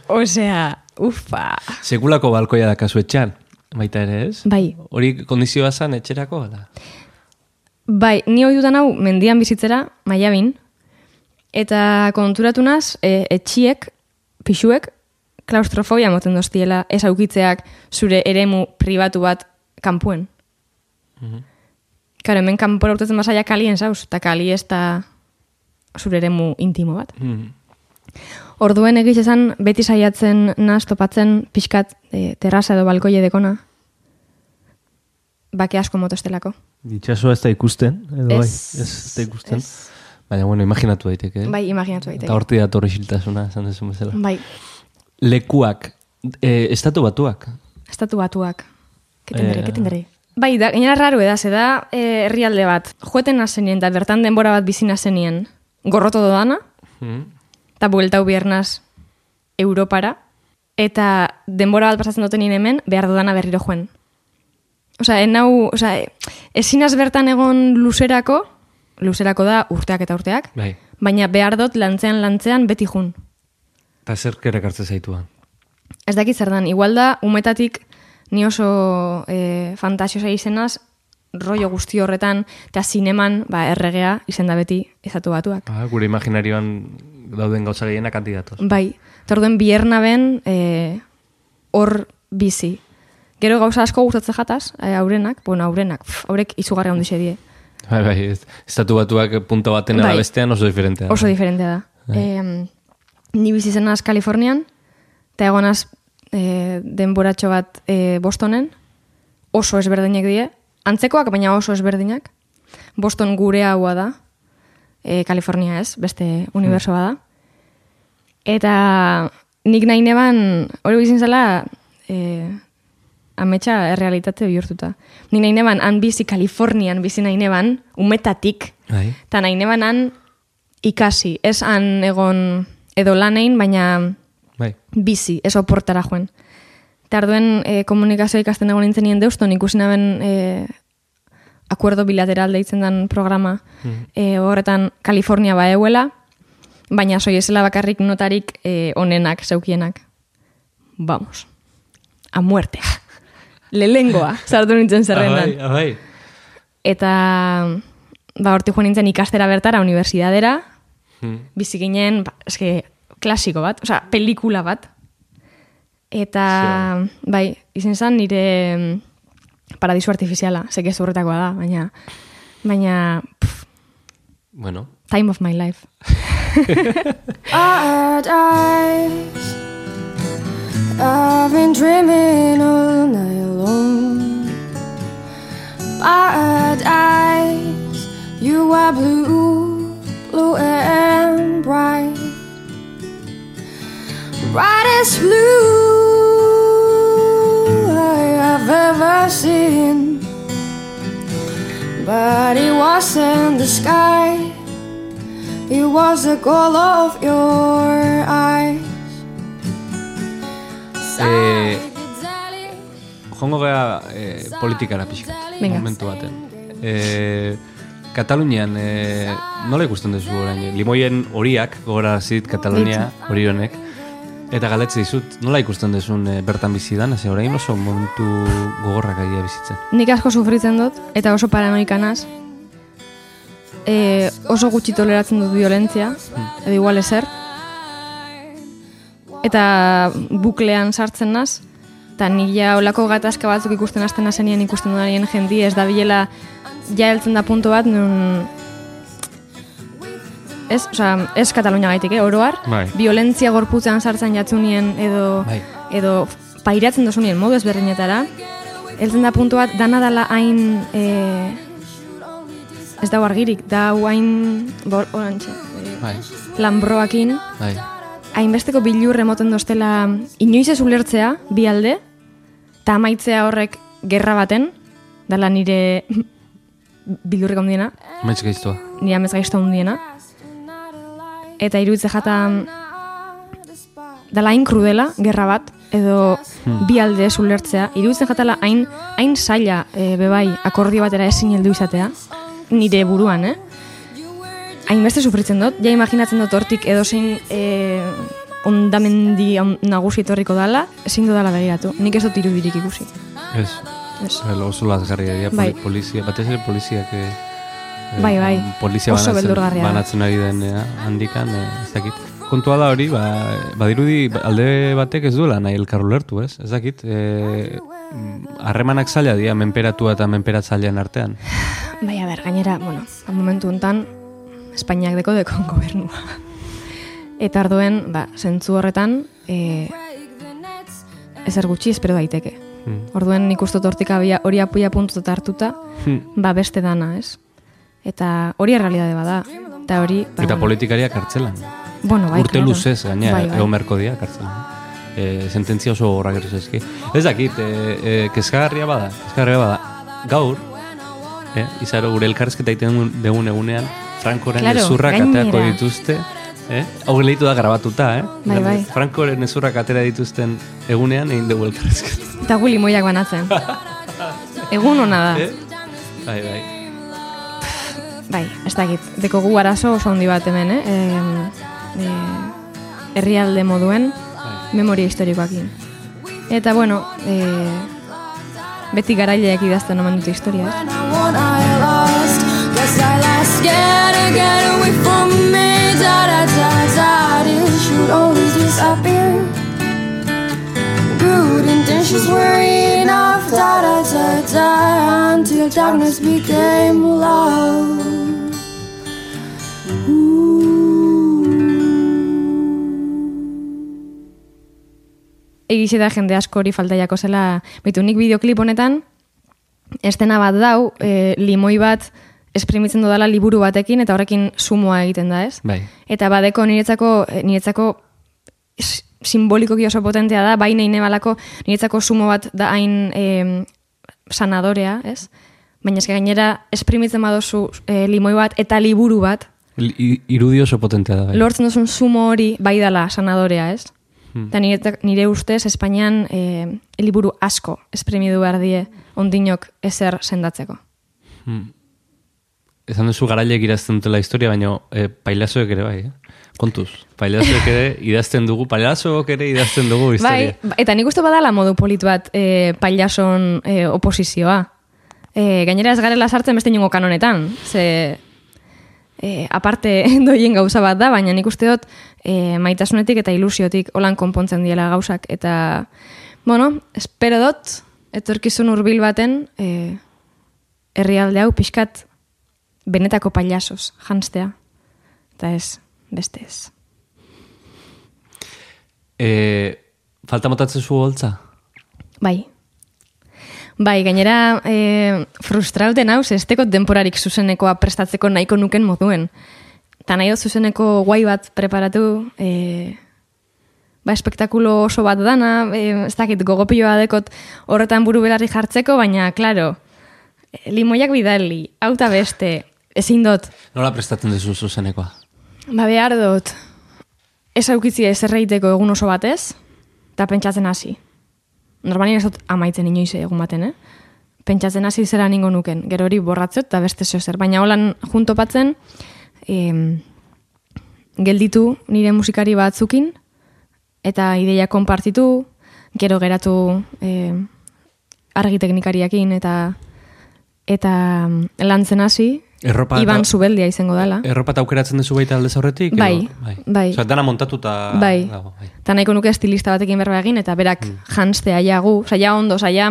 osea, ufa. Sekulako balkoia da kasu etxean, baita ere, ez? Bai. Hori kondizioa zan etxerako, ala? Bai, ni hoi dudan hau mendian bizitzera, maiabin, eta konturatu naz, e, etxiek, pixuek, klaustrofobia moten doztiela, ez aukitzeak zure eremu pribatu bat kanpuen. Karo, hemen kanpora urtetzen basaia kalien zauz, eta kali ez da zure eremu intimo bat. Mm. Orduen egiz esan beti saiatzen naz topatzen pixkat e, terraza edo balkoie dekona. Bake asko motostelako. Itxasua ez da ikusten, edo bai, Ez, ez da ikusten. ez. Baina, bueno, imaginatu daiteke, eh? Bai, imaginatu daiteke. Eta horti dator isiltasuna, esan dezu bezala. Bai, Lekuak, eh, estatu batuak. estatu batuak. Ketendere, Eh. ketendere. Bai, da, gainera raro eda, ze da eh, herrialde bat. Joeten nazenien, da bertan denbora bat bizi nazenien. Gorroto dodana, Mm. eta bueltau biernaz Europara. Eta denbora bat pasatzen duten hemen, behar dudana berriro joen. Osa, enau, osa, ezinaz bertan egon luzerako, luzerako da urteak eta urteak, Bai. baina behar dut lantzean lantzean beti jun. Eta zer kerek hartze zaituan. Ez dakit zer dan, igual da, umetatik ni oso e, fantasiosa izenaz, rollo guzti horretan, eta zineman, ba, erregea, izen da beti, ezatu batuak. Ah, gure imaginarioan dauden gauza gehiena kandidatoz. Bai, eta orduen bierna ben, e, hor bizi. Gero gauza asko gustatzen jataz, e, aurenak, bueno, aurenak, pff, haurek izugarri handi die. Bai, bai, ez- estatu batuak punto baten bai. Bai. bestean oso diferentea. Oso diferentea da. E, ni bizi zenaz Kalifornian, eta egonaz e, denboratxo bat e, Bostonen, oso ezberdinak die, antzekoak baina oso ezberdinak. Boston gure haua da, e, Kalifornia ez, beste unibersoa da. Eta nik nahi neban, hori bizin zela, e, ametsa errealitate bihurtuta. Nik nahi neban, han bizi Kalifornian bizi nahi neban, umetatik, Bai. Eta nahi nebanan ikasi, ez han egon edo lanein, baina Bai. bizi, ez oportara joen. Eta arduen e, komunikazio ikasten egon nintzen nien deuston, ikusi naben e, akuerdo bilateral deitzen den programa e, horretan Kalifornia ba euela, baina soiezela bakarrik notarik e, onenak, zeukienak. Vamos. A muerte. Lehengoa, sartu nintzen zerrendan. Ah, bai, ah, bai. Eta ba, horti joan nintzen ikastera bertara, unibertsidadera, Hmm. bizi ginen, ba, eske, klasiko bat, osea, pelikula bat. Eta, sí. bai, izen zan nire mm, paradiso artifiziala, zeke zurretakoa da, baina, baina, pff, Bueno. Time of my life. Odd eyes I've been dreaming all night alone Odd eyes You are blue, blue Brightest blue I have ever seen. But it wasn't the sky, it was the glow of your eyes. Eh, Jongo gea eh, politikara pixka. Venga. Momentu baten. Eh, Katalunian, eh, nola ikusten duzu orain? Limoien horiak, gogora zit Katalunia, hori honek. Eta galetze dizut, nola ikusten duzun eh, bertan bizidan, ez orain oso momentu gogorrak aia bizitzen. Nik asko sufritzen dut, eta oso paranoikanaz. E, oso gutxi toleratzen dut violentzia, edo igual ezer. Eta buklean sartzen naz, eta nila olako gatazka batzuk ikusten hasten nazenien ikusten dudanien jendi, ez da bilela ja heltzen da punto bat, nun... Ez, oza, ez Katalunia gaitik, eh, oroar, Bai. violentzia gorputzean sartzen jatzunien edo, Bai. edo pairatzen dozunien modu ezberdinetara, heltzen da puntu bat, dana dala hain... E, ez da argirik, da hain... Bor, orantxe, e, Bai, lambroakin, bai. hainbesteko bilur emoten doztela inoiz ez ulertzea, bi alde, eta amaitzea horrek gerra baten, dala nire bilurrek ondiena, Maitz gaiztua. nire amez gaizto ondiena, eta iruditze jata dala hain krudela, gerra bat, edo bi alde ulertzea, iruditzen jatala hain, hain zaila e, bebai akordio batera ezin heldu izatea, nire buruan, eh? Hainbeste sufritzen dut, ja imaginatzen dut hortik edozein e, ondamendi on- nagusi etorriko dala, ezin dudala begiratu. Nik ez dut irudirik ikusi. Ez. Ez. Bai, oso lazgarria dira, Bai. poli- polizia, batez ere poliziak eh, eh, Bai, bai. polizia Oso banatzen, banatzen ari den eh, handikan, eh, ez dakit. Kontua da hori, ba, badirudi alde batek ez duela nahi elkar ulertu, ez? Ez dakit, eh, harremanak zaila dira menperatua eta menperatzailean artean. Bai, a ber, gainera, bueno, momentu hontan Espainiak deko deko gobernua. Eta arduen, ba, zentzu horretan, e, ezer gutxi espero daiteke. Hmm. Orduen nik uste abia, hori apuia puntuta hartuta, Hmm. ba beste dana, ez? Eta hori errealidade bada. Eta hori, ba, Eta bueno, politikariak kartzelan. bueno, bai, Urte luzez, gainera, Bai, bai. egon kartzelan. E, sententzia oso horrak eski. Ez dakit, e, e, kezkagarria bada, kezkagarria bada. Gaur, e, izaro gure elkarrezketa egiten dugun egunean, Frankoren Claro, ezurrak ateako dituzte, eh? Hau lehitu da grabatuta, eh? Bai, bai. Frankoren ezurrak atera dituzten egunean egin dugu elkarrezketa. Eta gu limoiak banatzen. Egun hona da. Eh? Bai, bai. Bai, ez dakit. Deko gu arazo oso handi bat hemen, eh? E, e, herrialde moduen, Bai. memoria historikoakin. Eta, bueno, e, beti garaileak idazten omen dute historia. Good intentions were enough. Da da da da. Until darkness became love. Egize da jende asko hori falta jako zela, baitu nik bideoklip honetan, estena bat dau, e, limoi bat esprimitzen dudala liburu batekin, eta horrekin sumoa egiten da, ez? Bai. Eta badeko niretzako, eh, niretzako simbolikoki oso potentea da, bai nahi nebalako niretzako sumo bat da hain e, sanadorea, ez? Baina eske gainera esprimitzen badozu e, limoi bat eta liburu bat, i- Irudi oso potentea da, bai. lortzen duzun sumo hori bai dala sanadorea, ez? Eta nire, nire ustez Espainian e, liburu asko esprimidu behar die ondinok ezer sendatzeko. Esan duzu garailek idazten dutela historia, baina e, pailazoek ere bai, eh? Kontuz, pailazoek ere idazten dugu, pailazoek ere idazten dugu Bai, historia. ba- eta nik uste badala modu polit bat e, pailason e, oposizioa. E, gainera ez garela sartzen beste inongo kanonetan, ze e, aparte doien gauza bat da, baina nik uste dut e, maitasunetik eta ilusiotik holan konpontzen diela gauzak. Eta, bueno, espero dut, etorkizun hurbil baten, e, herrialde hau pixkat benetako pailasos janstea. Eta ez, beste ez. E, falta motatzen zu holtza? Bai. Bai, gainera e, frustrauten hau, estekot denporarik zuzenekoa prestatzeko nahiko nuken moduen. Ta nahi zuzeneko guai bat preparatu, e, ba, espektakulo oso bat dana, e, ez dakit gogopioa dekot horretan buru belarri jartzeko, baina, klaro, e, limoiak bidali, auta beste, ezin dut, Nola prestatzen duzu zuzenekoa? ba, behar dut, ez aukitzia ez erreiteko egun oso batez, eta pentsatzen hasi. Normalien ez dut amaitzen inoiz egun baten, eh? Pentsatzen hasi zera ningo nuken, gero hori borratzot eta beste zeo zer. Baina holan juntopatzen, em, gelditu nire musikari batzukin, eta ideia konpartitu, gero geratu em, argi teknikariakin, eta eta lantzen hasi, Erropa Iban eta- Zubeldia izango dela. Erropa eta aukeratzen duzu baita aldez aurretik? edo- Bai, bai. Osa, dana montatuta... Bai. dago, bai. Eta nahiko nuke estilista batekin berba egin, eta berak Mm. janstea jagu, oza, ja ondo, oza, ja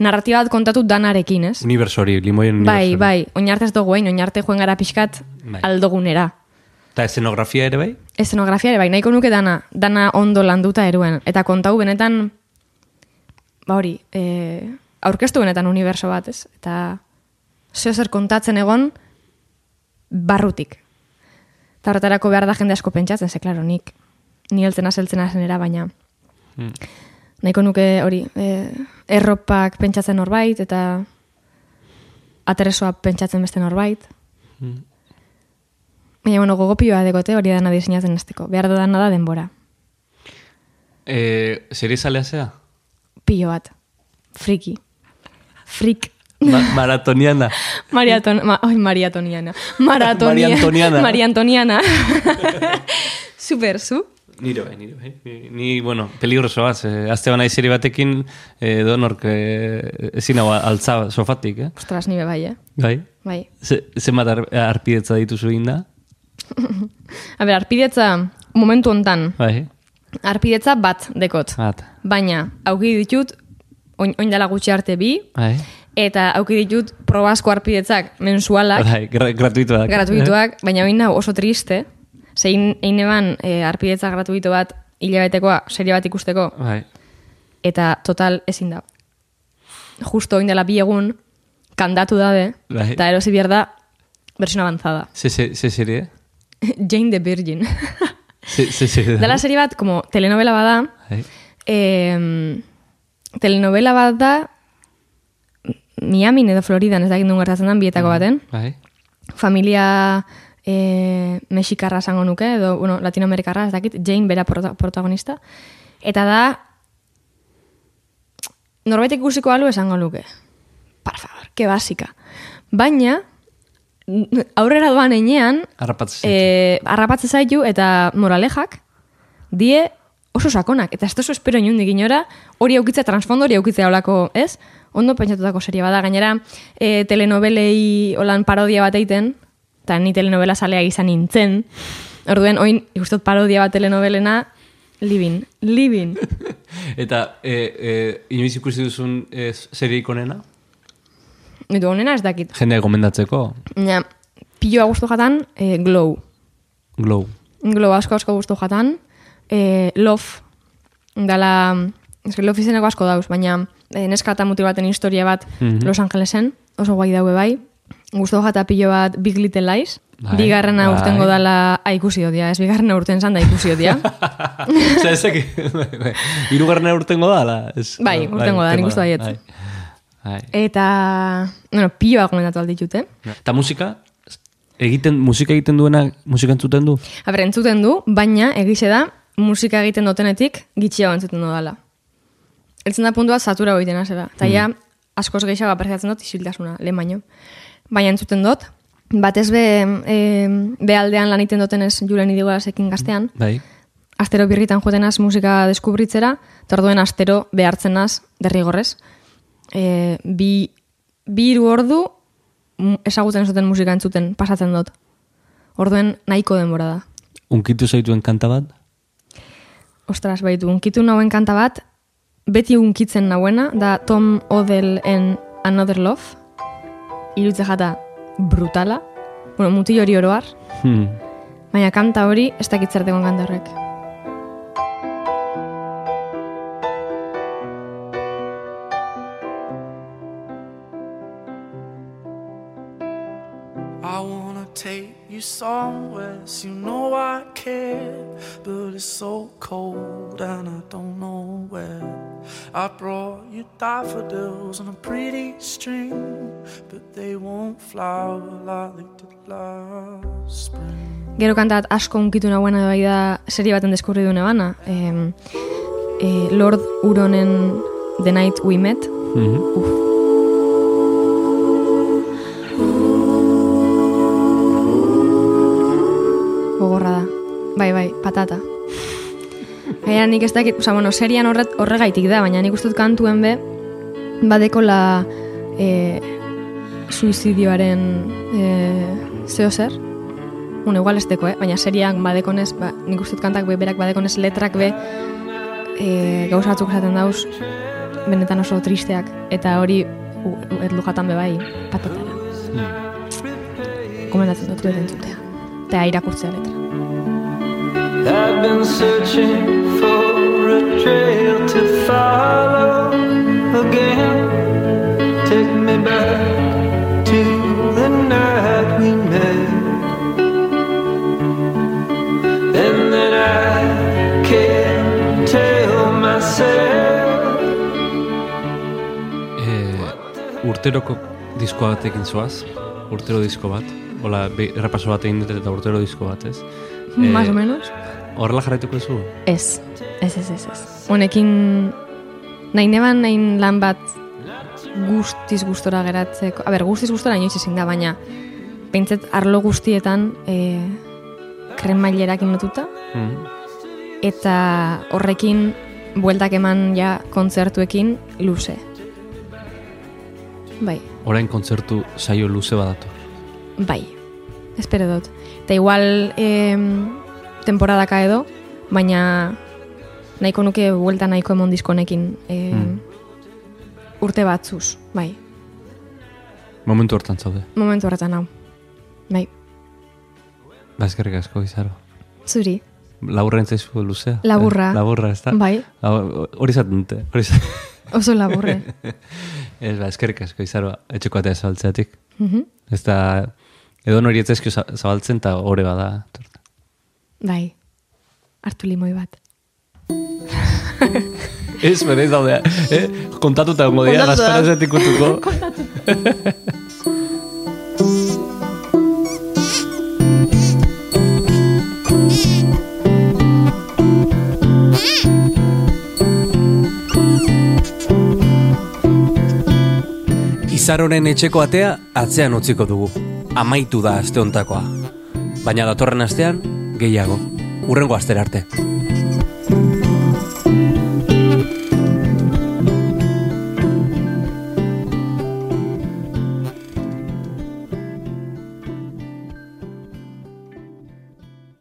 narratiba bat kontatu danarekin, ez? Universo hori, limoien Bai, universo. bai, oinarte ez dugu, oinarte joen gara pixkat Bai. aldogunera. Eta eszenografia ere bai? Eszenografia ere bai, nahiko nuke dana, dana ondo landuta eruen. Eta kontau benetan, ba hori, e, aurkeztu benetan universo bat, ez? Eta zeo zer kontatzen egon, barrutik. Eta horretarako behar da jende asko pentsatzen, ze, klaro, nik ni heltzena zeltzena zenera, baina Hmm. Nahiko nuke hori, e, erropak pentsatzen norbait, eta atresoa pentsatzen beste norbait. Hmm. Baina, bueno, gogopioa dekote hori dana diseinatzen esteko. Behar dana da denbora. E, Zeri zalea zea? Pilo bat. Friki. Frik. Ma maratoniana. Mariaton, ma, oi, Mariatoniana. Maratonia. Maria Antoniana. Maria Antoniana. Super, zu? Nire bai, nire bai. Ni, ni, bueno, peligrosoa, ze, azte bana izeri batekin, e, donork e, ezin hau altza sofatik, eh? Ostras, nibe bai, eh? Bai? Bai. Ze, zenbat ar, arpidetza dituzu inda? A ber, arpidetza momentu hontan. Bai? Arpidetza bat dekot. Bat. Baina, auki ditut, oin, oin dela gutxi arte bi, Bai? eta auki ditut probasko arpidetzak mensualak, Bai, gra, gratuitoak. gratuituak, baina oin oso triste, zein eineban e, arpidetza gratuito bat hilabetekoa serie bat ikusteko, Bai. eta total ezin da. Justo oin dela bi egun, kandatu dabe, Bai. eta erosi behar da, versión avanzada. Ze, ze, ze serie? Jane the Virgin. Ze, ze serie da? Dela serie bat, como telenovela bada, Bai. eh, telenovela bat da, Miami edo Floridan ez dakit nun gertatzen den bietako baten. Bai. Familia e, mexikarra esango nuke, edo bueno, latinoamerikarra, ez dakit, Jane bera prota protagonista. Eta da, norbaitek ikusiko alu esango luke. Por favor, que basika. Baina, aurrera doan enean, Harrapatzen zaitu. e, zaitu eta moralejak die oso sakonak. Eta ez oso espero inundik inora, hori aukitzea, transfondo hori aukitzea olako, ez? Ondo pentsatutako serie bada. Gainera, e, telenovelei holan parodia bat egiten, eta ni telenovela salea izan nintzen. Orduen, oin, ikustot parodia bat telenovelena, living, living. Eta, e, e, inoiz ikusi duzun e, serie ikonena? Nitu honena ez dakit. Jende gomendatzeko? Ja, piloa guztu jatan, e, glow. Glow. Glow asko asko guztu jatan. E, love, dala, que love izeneko asko dauz, baina e, neska eta mutil baten historia bat Mhm. Los Angelesen, oso guai daue bai. Guztu jata pilo bat Big Little Lies. Bai, bigarrena bai. urtengo dala a ikusi odia, ez bigarrena urten zan da ikusi odia. Osa, ezak... Irugarren urtengo da, ala? Ez, Bai, urtengo da, nik uste. Bai. Bai. Eta, bueno, piloa gomendatu alditute. Eta musika? Egiten, musika egiten duena, musika entzuten du? Aber, entzuten du, baina egize da, musika egiten dutenetik gitxiago entzuten dudala. Eltzen da puntua satura goiten azela. Eta ja, askoz gehiago apreciatzen dut isiltasuna, lehen baino. Baina entzuten dut, batez be, e, behaldean lan egiten dutenez julen idigolasekin gaztean, Bai. astero birritan joatenaz musika deskubritzera, eta orduen astero behartzenaz derrigorrez. E, bi, bi hiru ordu ezagutzen zuten musika entzuten pasatzen dut. Orduen nahiko denbora da. Unkitu zaituen kanta bat? Ostras, baitu, unkitu nauen kanta bat, beti unkitzen nauena, da Tom Odell en Another Love, irutze jata brutala, bueno, mutil hori oroar, hmm. baina kanta hori ez dakitzartegoan kanta horrek. Somewhere, you know I care, but it's so cold and I don't know where. I brought you daffodils on a pretty string, but they won't flower like did last spring. Gero kantat asko unkitu nagoena bai da serie baten deskurri du nebana. E, e, Lord Uronen The Night We Met. Uf. Gogorra da. Bai, bai, patata. Gaina nik ez dakit, oza, bueno, serian horret, horregaitik da, baina nik ustut kantuen be, badekola e, suizidioaren e, zeo zer, bueno, igual ez deko, eh? baina seriak badekonez, ba, nik ustut kantak be, berak badekonez letrak be, e, gauza esaten dauz, benetan oso tristeak, eta hori erlujatan be bai, patatara. Komendatzen dut beten zutea. Eta irakurtzea letra. I've been searching for a trail to follow again. Take me back urteroko disko batekin zoaz, urtero disko bat, hola, errepaso bat egin dut eta urtero disko bat, ez? Eh, Más o menos? Horrela jarraituko zu? Ez, ez, ez, ez, ez. Honekin, nahi neban nahi lan bat guztiz gustora geratzeko, a ber, guztiz gustora inoiz ezin da, baina pentset arlo guztietan e, kremailerak lotuta, Mm. eta horrekin bueltak eman ja kontzertuekin luze. Bai, Orain kontzertu saio luze badatu. bai, espero dut. Eta igual e, temporadaka edo, baina nahiko nuke buelta nahiko emon diskonekin e, Mm. urte batzuz, bai, Momentu hortan zaude. momentu horretan hau. Bai, Ba, eskerrik asko, izaro. zuri, Laburra entzaizu luzea? Laburra. Eh, Laburra, ez da? bai, Hori zaten dute. Hori zaten. Oso laburre. Ez, ba, eskerrik asko, izaro. Etxeko atea zabaltzeatik. Mhm. Ez da, edo nori etzaizkio za- zabaltzen eta ore bada. bai, hartu limoi bat. Ez, bere ez daude, eh? Kontatuta gongo dira, Kontatuta. Izaroren etxeko atea atzean utziko dugu. Amaitu da aste hontakoa. Baina datorren astean, gehiago. Urrengo astera arte.